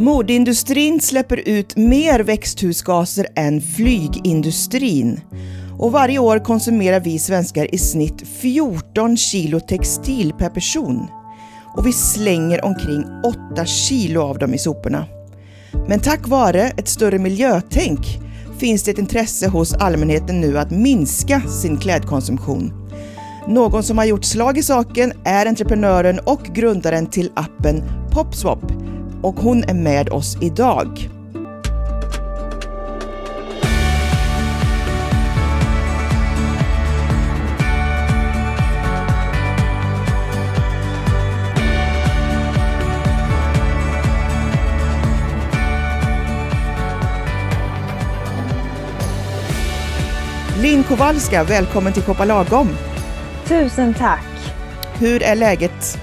Modeindustrin släpper ut mer växthusgaser än flygindustrin. Och varje år konsumerar vi svenskar i snitt 14 kilo textil per person. Och vi slänger omkring 8 kilo av dem i soporna. Men tack vare ett större miljötänk finns det ett intresse hos allmänheten nu att minska sin klädkonsumtion. Någon som har gjort slag i saken är entreprenören och grundaren till appen Popswap och hon är med oss idag. Linn Kowalska, välkommen till Koppa lagom. Tusen tack. Hur är läget?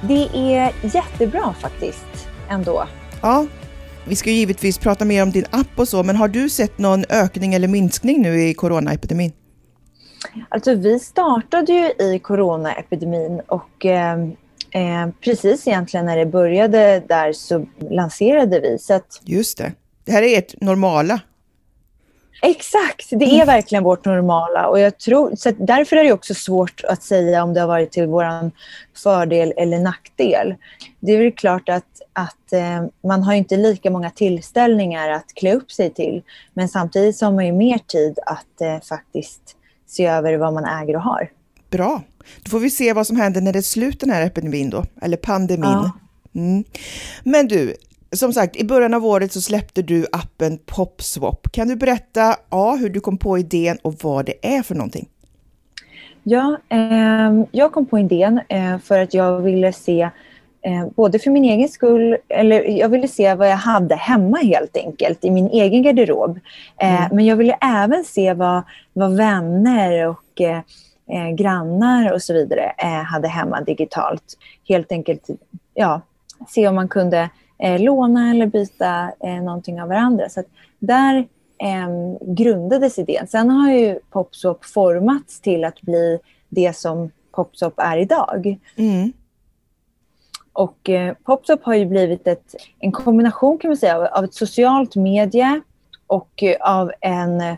Det är jättebra faktiskt, ändå. Ja, vi ska givetvis prata mer om din app och så, men har du sett någon ökning eller minskning nu i coronaepidemin? Alltså vi startade ju i coronaepidemin och eh, eh, precis egentligen när det började där så lanserade vi. Så att... Just det. Det här är ert normala Exakt, det är verkligen vårt normala. Och jag tror, så därför är det också svårt att säga om det har varit till vår fördel eller nackdel. Det är väl klart att, att eh, man har inte lika många tillställningar att klä upp sig till. Men samtidigt så har man ju mer tid att eh, faktiskt se över vad man äger och har. Bra. Då får vi se vad som händer när det är slut den här epidemin då, eller pandemin. Ja. Mm. Men du, som sagt, i början av året så släppte du appen Popswap. Kan du berätta A, hur du kom på idén och vad det är för någonting? Ja, eh, jag kom på idén eh, för att jag ville se, eh, både för min egen skull, eller jag ville se vad jag hade hemma helt enkelt, i min egen garderob. Eh, mm. Men jag ville även se vad, vad vänner och eh, eh, grannar och så vidare hade hemma digitalt. Helt enkelt, ja, se om man kunde eh, låna eller byta eh, någonting av varandra. Så där eh, grundades idén. Sen har ju Popswap formats till att bli det som Popswap är idag. Mm. Och eh, Popswap har ju blivit ett, en kombination kan man säga av ett socialt medie och eh, av en eh,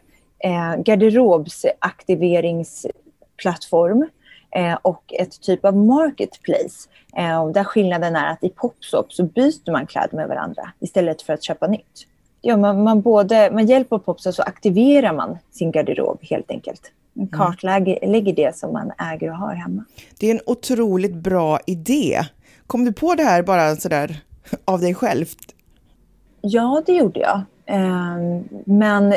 garderobsaktiveringsplattform eh, och ett typ av marketplace. Eh, där skillnaden är att i Popsop så byter man kläder med varandra istället för att köpa nytt. Ja, man, man, både, man hjälper Popsop så aktiverar man sin garderob helt enkelt. Man mm. kartlägger det som man äger och har hemma. Det är en otroligt bra idé. Kom du på det här bara sådär av dig själv? Ja, det gjorde jag. Ehm, men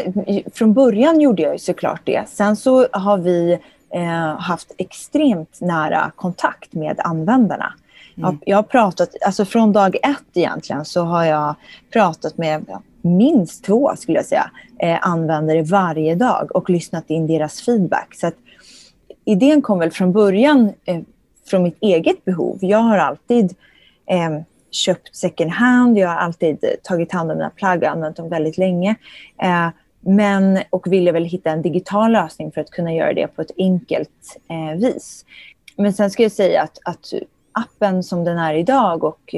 från början gjorde jag såklart det. Sen så har vi eh, haft extremt nära kontakt med användarna. Mm. Jag har pratat, alltså från dag ett egentligen, så har jag pratat med minst två, skulle jag säga, eh, användare varje dag och lyssnat in deras feedback. Så att idén kom väl från början eh, från mitt eget behov. Jag har alltid eh, köpt second hand, jag har alltid tagit hand om mina plagg och använt dem väldigt länge. Eh, men, och ville väl hitta en digital lösning för att kunna göra det på ett enkelt eh, vis. Men sen ska jag säga att, att appen som den är idag och,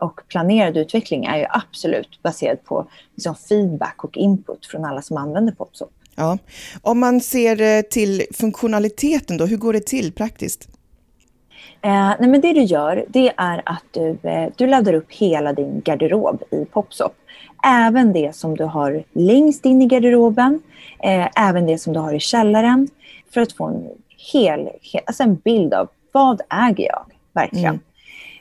och planerad utveckling är ju absolut baserad på liksom, feedback och input från alla som använder Popsop. Ja. Om man ser eh, till funktionaliteten då, hur går det till praktiskt? Eh, nej men det du gör, det är att du, eh, du laddar upp hela din garderob i Popsop. Även det som du har längst in i garderoben, eh, även det som du har i källaren. För att få en hel, hel alltså en bild av vad äger jag verkligen.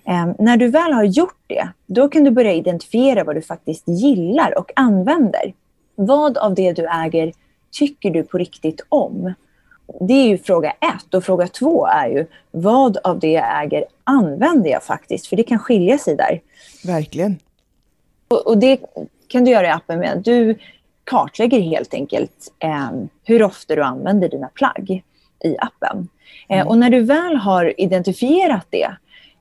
Mm. Eh, när du väl har gjort det, då kan du börja identifiera vad du faktiskt gillar och använder. Vad av det du äger tycker du på riktigt om? Det är ju fråga ett. Och fråga två är ju, vad av det jag äger använder jag faktiskt? För det kan skilja sig där. Verkligen. Och, och det kan du göra i appen med. Du kartlägger helt enkelt eh, hur ofta du använder dina plagg i appen. Eh, mm. och när du väl har identifierat det,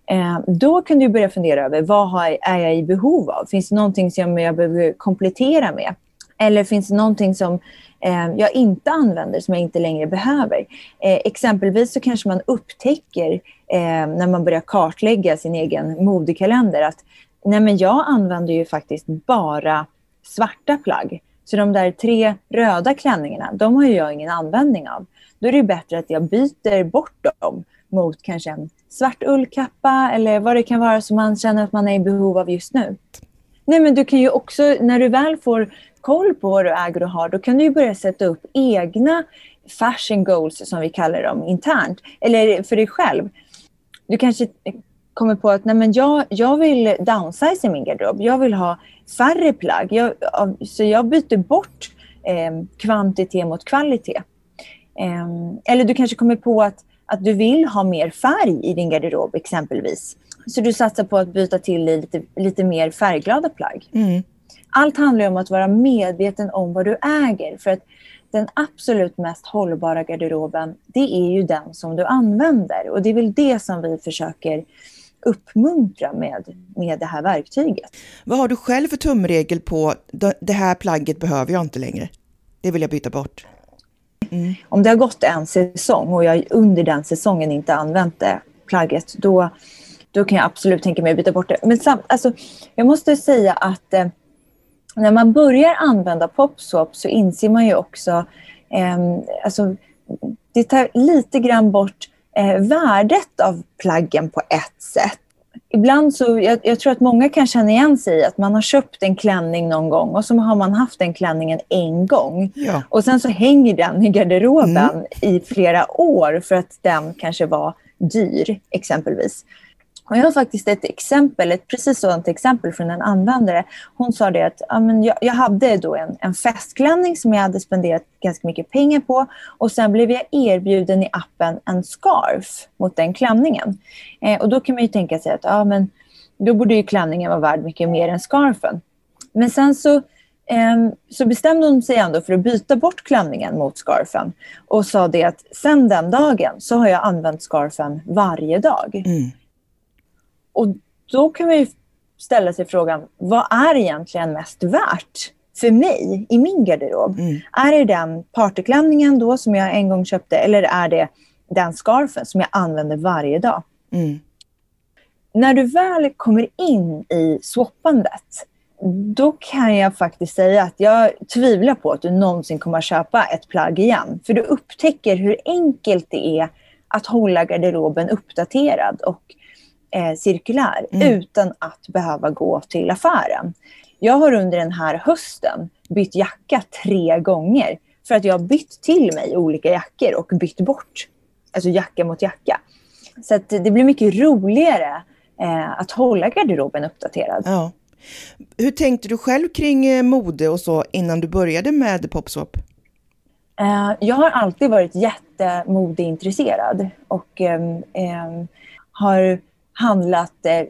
eh, då kan du börja fundera över vad har, är jag i behov av? Finns det någonting som jag behöver komplettera med? Eller finns det någonting som eh, Eh, jag inte använder, som jag inte längre behöver? Eh, exempelvis så kanske man upptäcker eh, när man börjar kartlägga sin egen modekalender att Nej, men jag använder ju faktiskt bara svarta plagg. Så de där tre röda klänningarna, de har jag ingen användning av. Då är det bättre att jag byter bort dem mot kanske en svart ullkappa eller vad det kan vara som man känner att man är i behov av just nu. Nej, men du kan ju också, när du väl får koll på vad du äger och har, då kan du börja sätta upp egna fashion goals, som vi kallar dem, internt. Eller för dig själv. Du kanske kommer på att nej men jag, jag vill downsize i min garderob. Jag vill ha färre plagg. Jag, så jag byter bort eh, kvantitet mot kvalitet. Eh, eller du kanske kommer på att, att du vill ha mer färg i din garderob exempelvis. Så du satsar på att byta till lite, lite mer färgglada plagg. Mm. Allt handlar om att vara medveten om vad du äger. För att den absolut mest hållbara garderoben, det är ju den som du använder. Och det är väl det som vi försöker uppmuntra med, med det här verktyget. Vad har du själv för tumregel på det här plagget behöver jag inte längre? Det vill jag byta bort. Mm. Om det har gått en säsong och jag under den säsongen inte använt det plagget, då, då kan jag absolut tänka mig att byta bort det. Men sam, alltså, jag måste säga att eh, när man börjar använda popswap så inser man ju också, eh, alltså, det tar lite grann bort eh, värdet av plaggen på ett sätt. Ibland så, jag, jag, tror att många kan känna igen sig i att man har köpt en klänning någon gång och så har man haft den klänningen en gång. Ja. Och sen så hänger den i garderoben mm. i flera år för att den kanske var dyr exempelvis. Och jag har faktiskt ett exempel, ett precis sådant exempel från en användare. Hon sa det att ja, men jag, jag hade då en, en festklänning som jag hade spenderat ganska mycket pengar på och sen blev jag erbjuden i appen en scarf mot den klänningen. Eh, och då kan man ju tänka sig att ja, men då borde ju klänningen vara värd mycket mer än scarfen. Men sen så, eh, så bestämde hon sig ändå för att byta bort klänningen mot scarfen och sa det att sen den dagen så har jag använt scarfen varje dag. Mm. Och då kan man ställa sig frågan, vad är egentligen mest värt för mig i min garderob? Mm. Är det den partyklänningen då som jag en gång köpte eller är det den scarfen som jag använder varje dag? Mm. När du väl kommer in i swappandet, då kan jag faktiskt säga att jag tvivlar på att du någonsin kommer att köpa ett plagg igen. För du upptäcker hur enkelt det är att hålla garderoben uppdaterad och eh, cirkulär mm. utan att behöva gå till affären. Jag har under den här hösten bytt jacka tre gånger för att jag har bytt till mig olika jackor och bytt bort alltså jacka mot jacka. Så det blir mycket roligare eh, att hålla garderoben uppdaterad. Ja. Hur tänkte du själv kring eh, mode och så innan du började med Popswap? Eh, jag har alltid varit jättemodeintresserad och eh, har handlat eh,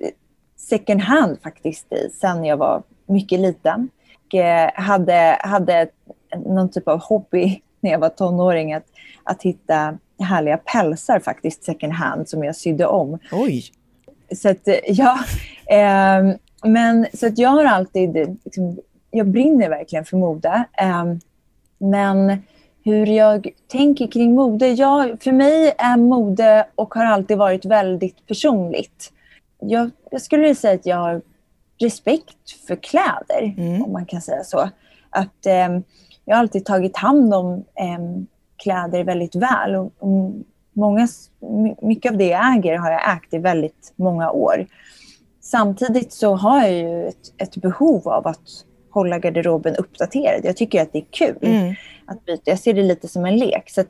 second hand faktiskt sen jag var mycket liten. Och, eh, hade, hade någon typ av hobby när jag var tonåring att, att hitta härliga pälsar faktiskt second hand som jag sydde om. Oj! Så att, ja, eh, men så att jag har alltid, liksom, jag brinner verkligen för mode. Eh, men hur jag tänker kring mode? Ja, för mig är mode och har alltid varit väldigt personligt. Jag, jag skulle säga att jag har respekt för kläder, mm. om man kan säga så. Att eh, Jag har alltid tagit hand om eh, kläder väldigt väl. Och, och många, mycket av det jag äger har jag ägt i väldigt många år. Samtidigt så har jag ju ett, ett behov av att hålla garderoben uppdaterad. Jag tycker att det är kul mm. att byta. Jag ser det lite som en lek. Så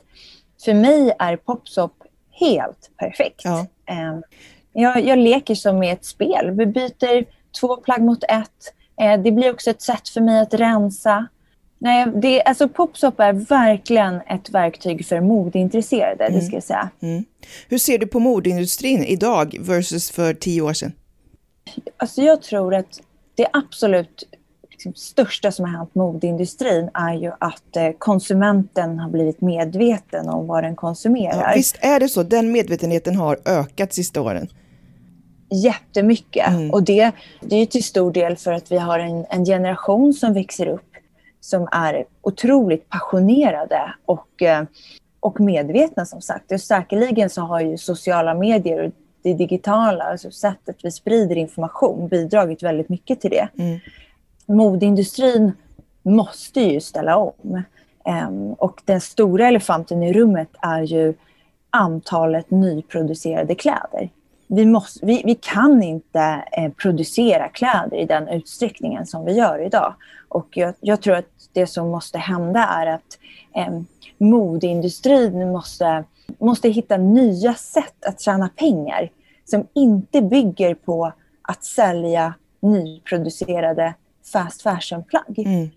för mig är Popsop helt perfekt. Ja. Ehm, jag, jag leker som med ett spel. Vi byter två plagg mot ett. Eh, det blir också ett sätt för mig att rensa. Nej, det, alltså Popsop är verkligen ett verktyg för modeintresserade, mm. det ska jag säga. Mm. Hur ser du på modeindustrin idag versus för tio år sedan? Alltså jag tror att det absolut liksom, största som har hänt modeindustrin är ju att eh, konsumenten har blivit medveten om vad den konsumerar. Ja, visst är det så, den medvetenheten har ökat sista åren? Jättemycket. Mm. Och det, det är till stor del för att vi har en, en generation som växer upp som är otroligt passionerade och, eh, och medvetna som sagt. Och säkerligen så har ju sociala medier det digitala, alltså sättet vi sprider information, bidragit väldigt mycket till det. Mm. Modeindustrin måste ju ställa om. Ehm, och den stora elefanten i rummet är ju antalet nyproducerade kläder. Vi, måste, vi, vi kan inte eh, producera kläder i den utsträckningen som vi gör idag. Och jag, jag tror att det som måste hända är att eh, modeindustrin måste, måste hitta nya sätt att tjäna pengar som inte bygger på att sälja nyproducerade fast fashion-plagg. Mm.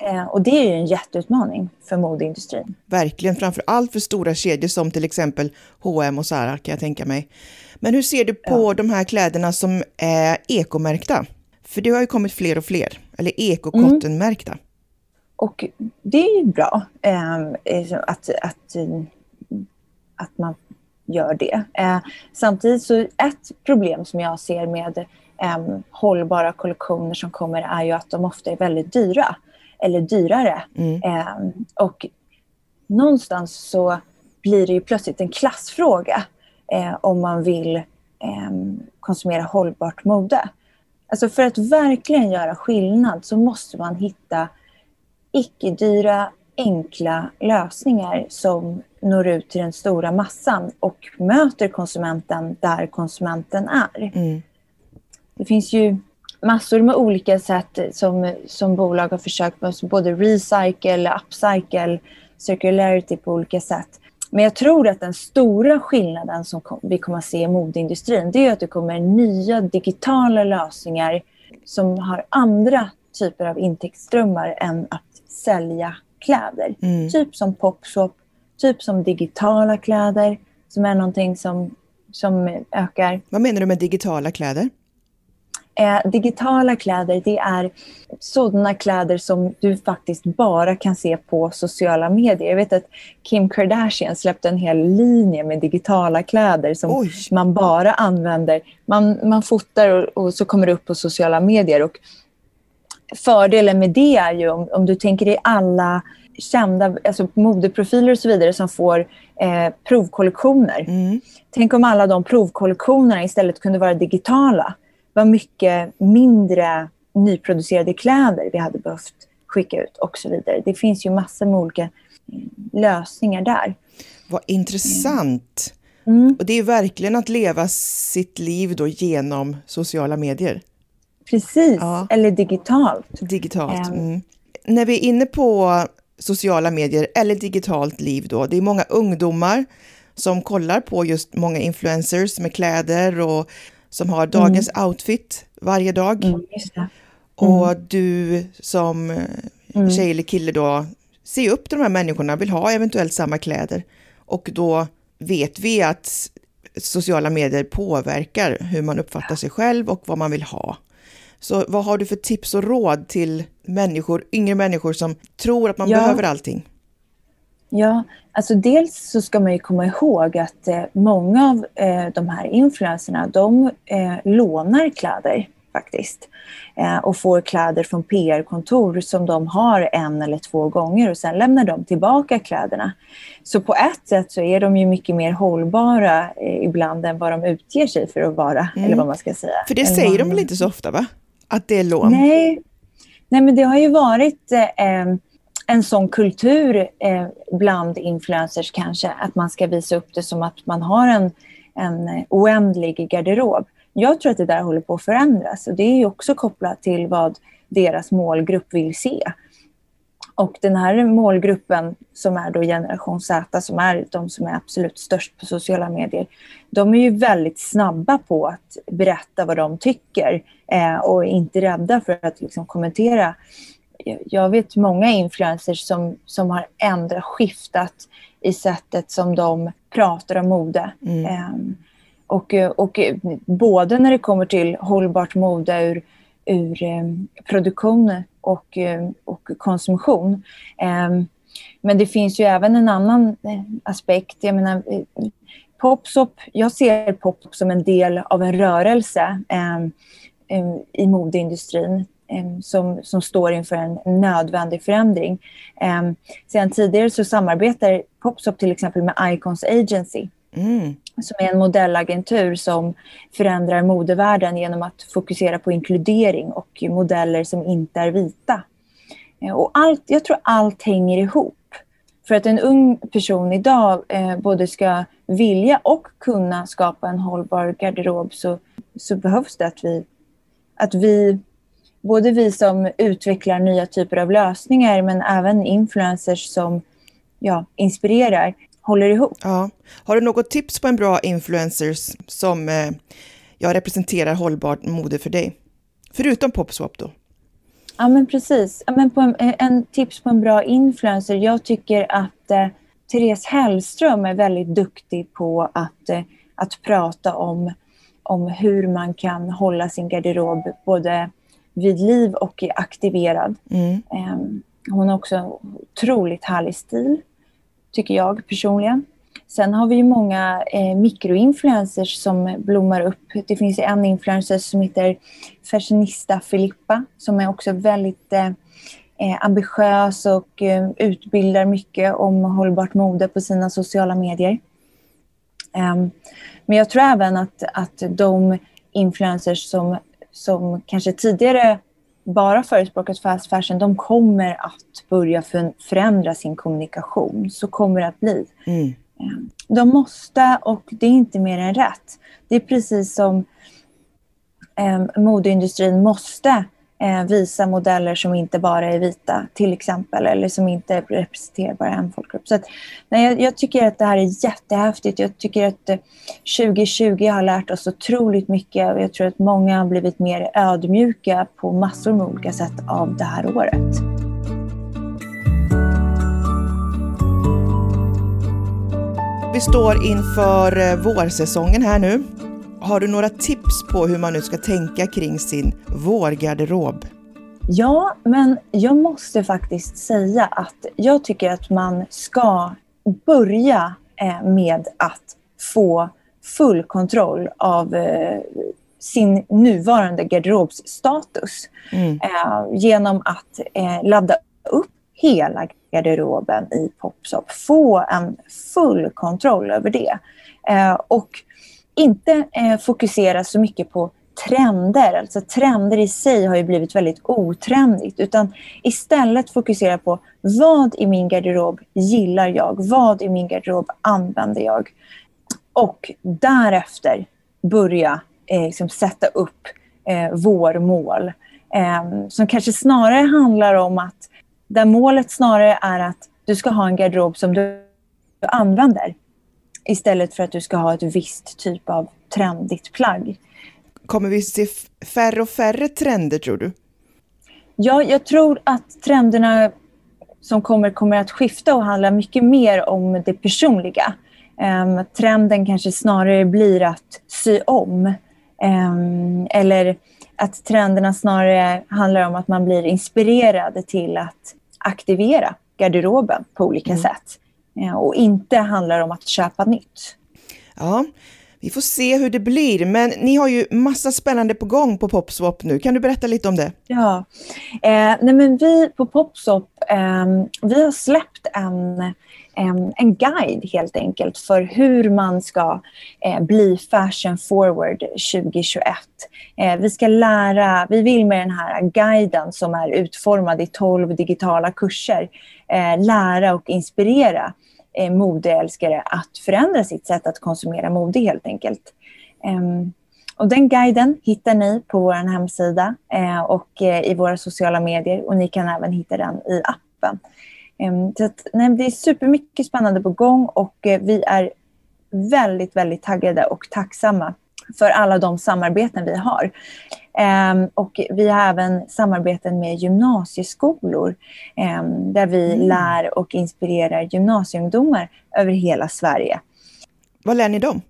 Eh, och det är ju en jätteutmaning för modeindustrin. Verkligen, framför allt för stora kedjor som till exempel H&M och Zara kan jag tänka mig. Men hur ser du på ja. de här kläderna som är ekomärkta? För det har ju kommit fler och fler, eller ekokottenmärkta. Mm. Och det är ju bra eh, att, att, att man gör det. Eh, samtidigt så ett problem som jag ser med eh, hållbara kollektioner som kommer är ju att de ofta är väldigt dyra eller dyrare. Mm. Eh, och någonstans så blir det ju plötsligt en klassfråga eh, om man vill eh, konsumera hållbart mode. Alltså för att verkligen göra skillnad så måste man hitta icke-dyra, enkla lösningar som når ut till den stora massan och möter konsumenten där konsumenten är. Mm. Det finns ju massor med olika sätt som, som bolag har försökt med, både recycle, upcycle, circularity på olika sätt. Men jag tror att den stora skillnaden som vi kommer att se i modeindustrin, det är att det kommer nya digitala lösningar som har andra typer av intäktsströmmar än att sälja kläder. Mm. Typ som popshop, typ som digitala kläder, som är någonting som, som ökar. Vad menar du med digitala kläder? Eh, digitala kläder, det är sådana kläder som du faktiskt bara kan se på sociala medier. Jag vet att Kim Kardashian släppte en hel linje med digitala kläder som Oj. man bara använder. Man, man fotar och, och, så kommer det upp på sociala medier. Och fördelen med det är ju om, om du tänker dig alla kända alltså modeprofiler och så vidare som får eh, provkollektioner. Mm. Tänk om alla de provkollektionerna istället kunde vara digitala vad mycket mindre nyproducerade kläder vi hade behövt skicka ut och så vidare. Det finns ju massor med olika eh, lösningar där. Vad intressant! Mm. Och det är verkligen att leva sitt liv då genom sociala medier. Precis, ja. eller digitalt. Digitalt. Mm. När vi är inne på sociala medier eller digitalt liv då, det är många ungdomar som kollar på just många influencers med kläder och som har dagens mm. outfit varje dag. Mm, mm. Och du som mm. tjej eller kille då ser upp till de här människorna, vill ha eventuellt samma kläder. Och då vet vi att sociala medier påverkar hur man uppfattar sig själv och vad man vill ha. Så vad har du för tips och råd till människor, yngre människor som tror att man ja. behöver allting? Ja, alltså dels så ska man ju komma ihåg att eh, många av eh, de här influenserna, de eh, lånar kläder faktiskt. Och får kläder från PR-kontor som de har en eller två gånger och sen lämnar de tillbaka kläderna. Så på ett sätt så är de ju mycket mer hållbara ibland än vad de utger sig för att vara, mm. eller vad man ska säga. För det säger de väl inte så ofta, va? Att det är lån? Nej, Nej men det har ju varit eh, en sån kultur eh, bland influencers kanske, att man ska visa upp det som att man har en, en oändlig garderob. Jag tror att det där håller på att förändras och det är också kopplat till vad deras målgrupp vill se. Och den här målgruppen som är då generation Z, som är de som är absolut störst på sociala medier, de är ju väldigt snabba på att berätta vad de tycker eh, och är inte rädda för att liksom, kommentera jag vet många influencers som, som har ändrat, skiftat i sättet som de pratar om mode. Mm. Um, och, och både när det kommer till hållbart mode ur, ur um, produktion och, um, och konsumtion. men det finns ju även en annan eh, aspekt. Jag menar, Popsop, jag ser Popsop som en del av en rörelse i modeindustrin som, som står inför en nödvändig förändring. Sedan tidigare så samarbetar Popsop till exempel med Icons Agency Mm. Som är en modellagentur som förändrar modevärlden genom att fokusera på inkludering och modeller som inte är vita. Eh, och allt, jag tror allt hänger ihop. För att en ung person idag eh, både ska vilja och kunna skapa en hållbar garderob så, så behövs det att vi, att vi, både vi som utvecklar nya typer av lösningar men även influencers som ja, inspirerar, håller ihop. Ja. Har du något tips på en bra influencers som eh, jag representerar hållbart mode för dig? Förutom Popswap då? Ja, men precis. Ja, men på en, en, tips på en bra influencer. Jag tycker att eh, Therese Hellström är väldigt duktig på att, eh, att prata om, om hur man kan hålla sin garderob både vid liv och aktiverad. Mm. Eh, hon har också otroligt härlig stil, tycker jag personligen. Sen har vi ju många eh, mikroinfluencers som blommar upp. Det finns en influencer som heter Fashionista Filippa som är också väldigt eh, eh, ambitiös och eh, utbildar mycket om hållbart mode på sina sociala medier. Um, men jag tror även att, att de influencers som, som kanske tidigare bara förespråkat fast fashion, de kommer att börja förändra sin kommunikation. Så kommer det att bli. Mm. Ehm, de måste och det är inte mer än rätt. Det är precis som eh, modeindustrin måste Eh, visa modeller som inte bara är vita till exempel eller som inte representerar bara en folkgrupp. Så att, nej, jag, jag, tycker att det här är jättehäftigt. Jag tycker att eh, 2020 har lärt oss otroligt mycket och jag tror att många har blivit mer ödmjuka på massor med olika sätt av det här året. Vi står inför eh, vårsäsongen här nu. Har du några tips på hur man nu ska tänka kring sin vårgarderob? Ja, men jag måste faktiskt säga att jag tycker att man ska börja eh, med att få full kontroll av eh, sin nuvarande garderobsstatus mm. genom att ladda upp hela garderoben i Popsop. Få en full kontroll över det. Eh, och inte eh, fokusera så mycket på trender. Alltså trender i sig har ju blivit väldigt otrendigt. Utan istället fokusera på vad i min garderob gillar jag? Vad i min garderob använder jag? Och därefter börja eh, liksom sätta upp eh, vårmål. Eh, som kanske snarare handlar om att där målet snarare är att du ska ha en garderob som du använder istället för att du ska ha ett visst typ av trendigt plagg. Kommer vi se färre och färre trender tror du? Ja, jag tror att trenderna som kommer kommer att skifta och handla mycket mer om det personliga. Um, trenden kanske snarare blir att sy om. Um, eller att trenderna snarare handlar om att man blir inspirerad till att aktivera garderoben på olika mm. sätt. Eh, och inte handlar om att köpa nytt. Ja, vi får se hur det blir, men ni har ju massa spännande på gång på Popswap nu. Kan du berätta lite om det? Ja, eh, nej men vi på Popswap, eh, vi har släppt en ehm, en guide helt enkelt för hur man ska eh, bli fashion forward 2021. Eh, vi ska lära, vi vill med den här guiden som är utformad i 12 digitala kurser eh, lära och inspirera Eh, modeälskare att förändra sitt sätt att konsumera mode helt enkelt. Ehm, och den guiden hittar ni på vår hemsida eh, och eh, i våra sociala medier och ni kan även hitta den i appen. Ehm, så att, nej, det är supermycket spännande på gång och eh, vi är väldigt, väldigt taggade och tacksamma för alla de samarbeten vi har. Um, och vi har även samarbeten med gymnasieskolor um, där vi mm. lär och inspirerar gymnasieungdomar över hela Sverige. Vad lär ni dem?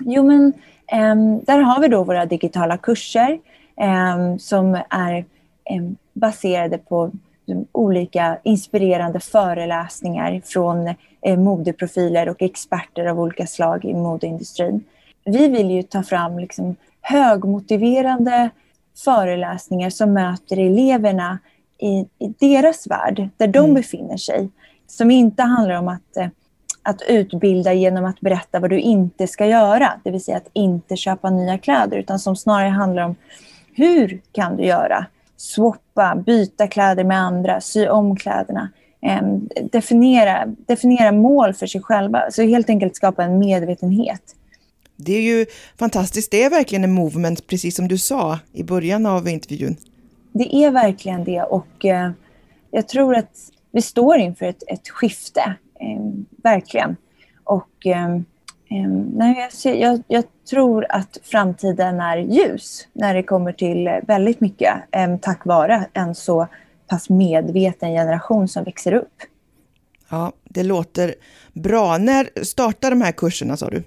Jo, men um, där har vi då våra digitala kurser som är baserade på olika inspirerande föreläsningar från eh, modeprofiler och experter av olika slag i modeindustrin. Vi vill ju ta fram liksom högmotiverande föreläsningar som möter eleverna i, i deras värld, där de mm. befinner sig. Som inte handlar om att eh, att utbilda genom att berätta vad du inte ska göra. Det vill säga att inte köpa nya kläder utan som snarare handlar om hur kan du göra? Swappa, byta kläder med andra, sy om kläderna. Eh, definiera, definiera mål för sig själva. Så helt enkelt skapa en medvetenhet. Det är ju fantastiskt. Det är verkligen en movement, precis som du sa i början av intervjun. Det är verkligen det och eh, jag tror att vi står inför ett, ett skifte, eh, verkligen. Och eh, nej, jag, jag, jag, tror att framtiden är ljus när det kommer till väldigt mycket tack vare en så pass medveten generation som växer upp. Ja, det låter bra. När startar de här kurserna sa du?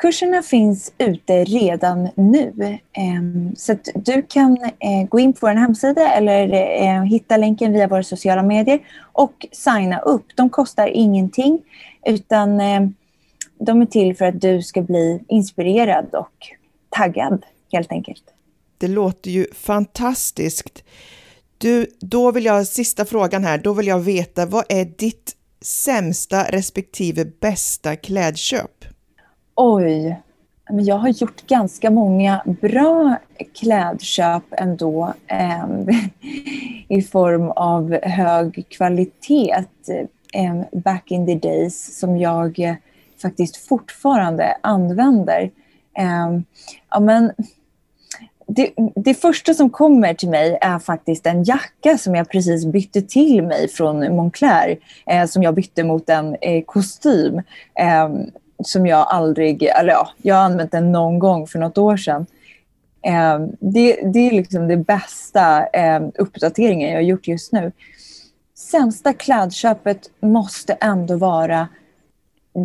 Kurserna finns ute redan nu. Ehm, så du kan eh, gå in på vår hemsida eller eh, hitta länken via våra sociala medier och signa upp. De kostar ingenting utan ehm, de är till för att du ska bli inspirerad och taggad helt enkelt. Det låter ju fantastiskt. Du, då vill jag, sista frågan här, då vill jag veta vad är ditt sämsta respektive bästa klädköp? Oj, men jag har gjort ganska många bra klädköp ändå eh, i form av hög kvalitet eh, back in the days som jag eh, faktiskt fortfarande använder. Eh, ja, men det, det, första som kommer till mig är faktiskt en jacka som jag precis bytte till mig från Moncler. Eh, som jag bytte mot en eh, kostym. Eh, som jag aldrig, eller ja, jag har använt den någon gång för något år sedan. Eh, det, det är liksom det bästa eh, uppdateringen jag har gjort just nu. Sämsta klädköpet måste ändå vara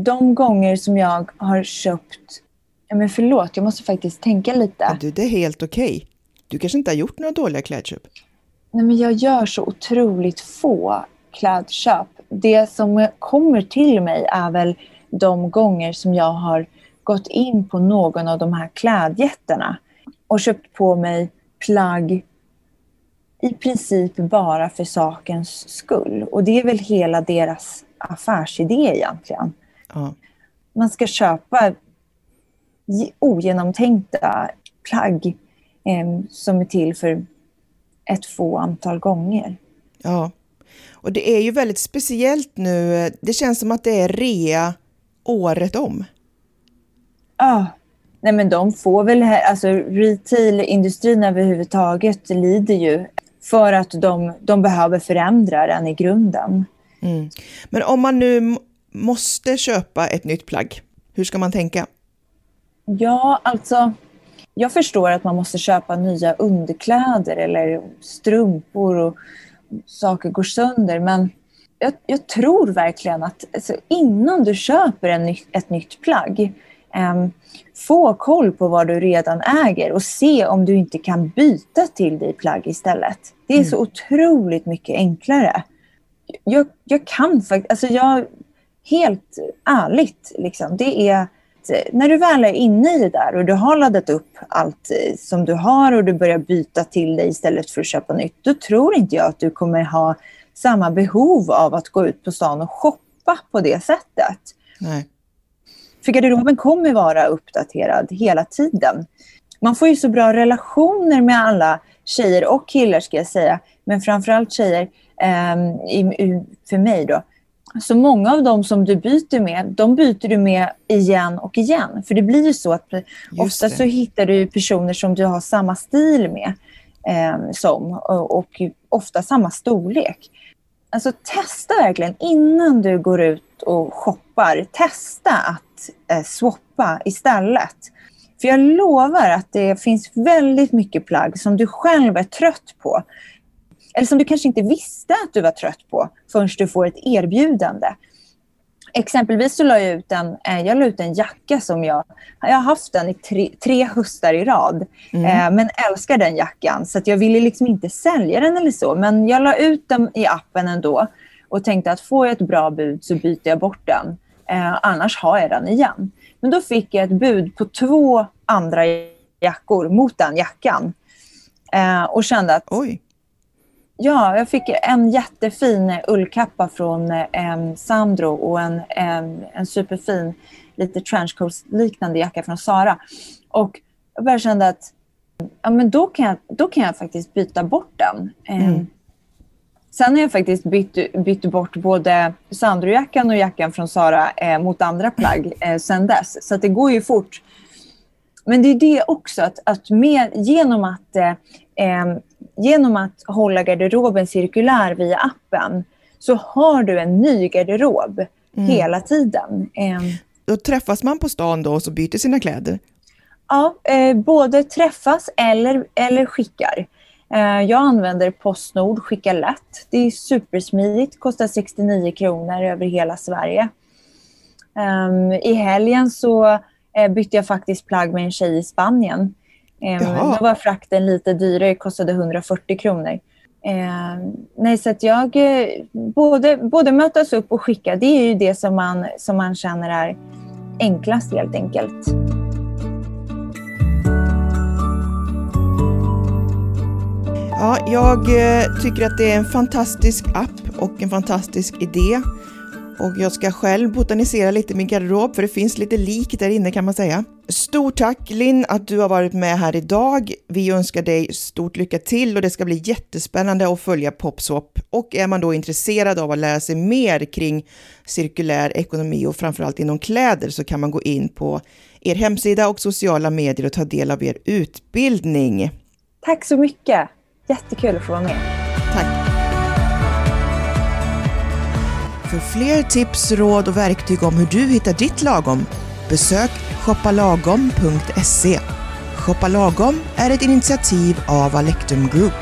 de gånger som jag har köpt Ja, men förlåt, jag måste faktiskt tänka lite. Ja, du, det är helt okej. Okay. Du kanske inte har gjort några dåliga klädköp? Nej, men jag gör så otroligt få klädköp. Det som kommer till mig är väl de gånger som jag har gått in på någon av de här klädjätterna och köpt på mig plagg i princip bara för sakens skull. Och det är väl hela deras affärsidé egentligen. Ja. Man ska köpa ogenomtänkta plagg eh, som är till för ett få antal gånger. Ja, och det är ju väldigt speciellt nu. Det känns som att det är rea året om. Ja, nej men de får väl, alltså retailindustrin överhuvudtaget lider ju för att de, de behöver förändra den i grunden. Mm. Men om man nu måste köpa ett nytt plagg, hur ska man tänka? Ja, alltså jag förstår att man måste köpa nya underkläder eller strumpor och saker går sönder. Men jag, jag tror verkligen att alltså, innan du köper en, ett nytt plagg, eh, få koll på vad du redan äger och se om du inte kan byta till dig plagg istället. Det är mm. så otroligt mycket enklare. Jag, jag kan faktiskt, alltså jag, helt ärligt, liksom, det är när du väl är inne i det där och du har laddat upp allt eh, som du har och du börjar byta till dig istället för att köpa nytt, då tror inte jag att du kommer ha samma behov av att gå ut på stan och shoppa på det sättet. Nej. För garderoben kommer vara uppdaterad hela tiden. Man får ju så bra relationer med alla tjejer och killar ska jag säga, men framförallt tjejer, eh, för mig då, så många av dem som du byter med, de byter du med igen och igen. För det blir ju så att ofta så hittar du personer som du har samma stil med eh, som och, och, ofta samma storlek. Alltså testa verkligen innan du går ut och shoppar. Testa att eh, swappa istället. För jag lovar att det finns väldigt mycket plagg som du själv är trött på eller som du kanske inte visste att du var trött på förrän du får ett erbjudande. Exempelvis så la jag ut en, eh, jag la ut en jacka som jag, jag har haft den i tre, tre höstar i rad. Mm. Eh, men älskar den jackan så jag ville liksom inte sälja den eller så. Men jag la ut den i appen ändå och tänkte att får jag ett bra bud så byter jag bort den. Eh, annars har jag den igen. Men då fick jag ett bud på två andra jackor mot den jackan. Eh, och kände att Oj Ja, jag fick en jättefin ullkappa från eh, Sandro och en, en, en superfin lite trenchcoat-liknande jacka från Sara. Och jag bara kände att ja, men då, kan jag, då kan jag faktiskt byta bort den. Eh, mm. Sen har jag faktiskt bytt, bytt bort både Sandro-jackan och jackan från Sara eh, mot andra plagg eh, sen dess. Så det går ju fort. Men det är det också, att, att med, genom, att, eh, eh, genom att hålla garderoben cirkulär via appen så har du en ny garderob mm. hela tiden. Eh, då träffas man på stan då och så byter sina kläder? Ja, eh, både träffas eller, eller skickar. Eh, jag använder Postnord Skicka lätt. Det är supersmidigt, kostar 69 kronor över hela Sverige. Um, I helgen så uh, bytte jag faktiskt plagg med en tjej i Spanien. Um, då var frakten lite dyrare, kostade 140 kronor. Uh, nej, så att jag uh, både, både mötas upp och skicka, det är ju det som man, som man känner är enklast helt enkelt. Ja, jag eh, tycker att det är en fantastisk app och en fantastisk idé. Och jag ska själv botanisera lite i min garderob för det finns lite lik där inne kan man säga. Stort tack Linn att du har varit med här idag. Vi önskar dig stort lycka till och det ska bli jättespännande att följa Popswap. Och är man då intresserad av att lära sig mer kring cirkulär ekonomi och framförallt inom kläder så kan man gå in på er hemsida och sociala medier och ta del av er utbildning. Tack så mycket! Jättekul att få vara med. För fler tips, råd och verktyg om hur du hittar ditt lagom, besök shoppalagom.se. Shoppa Lagom är ett initiativ av Alectum Group.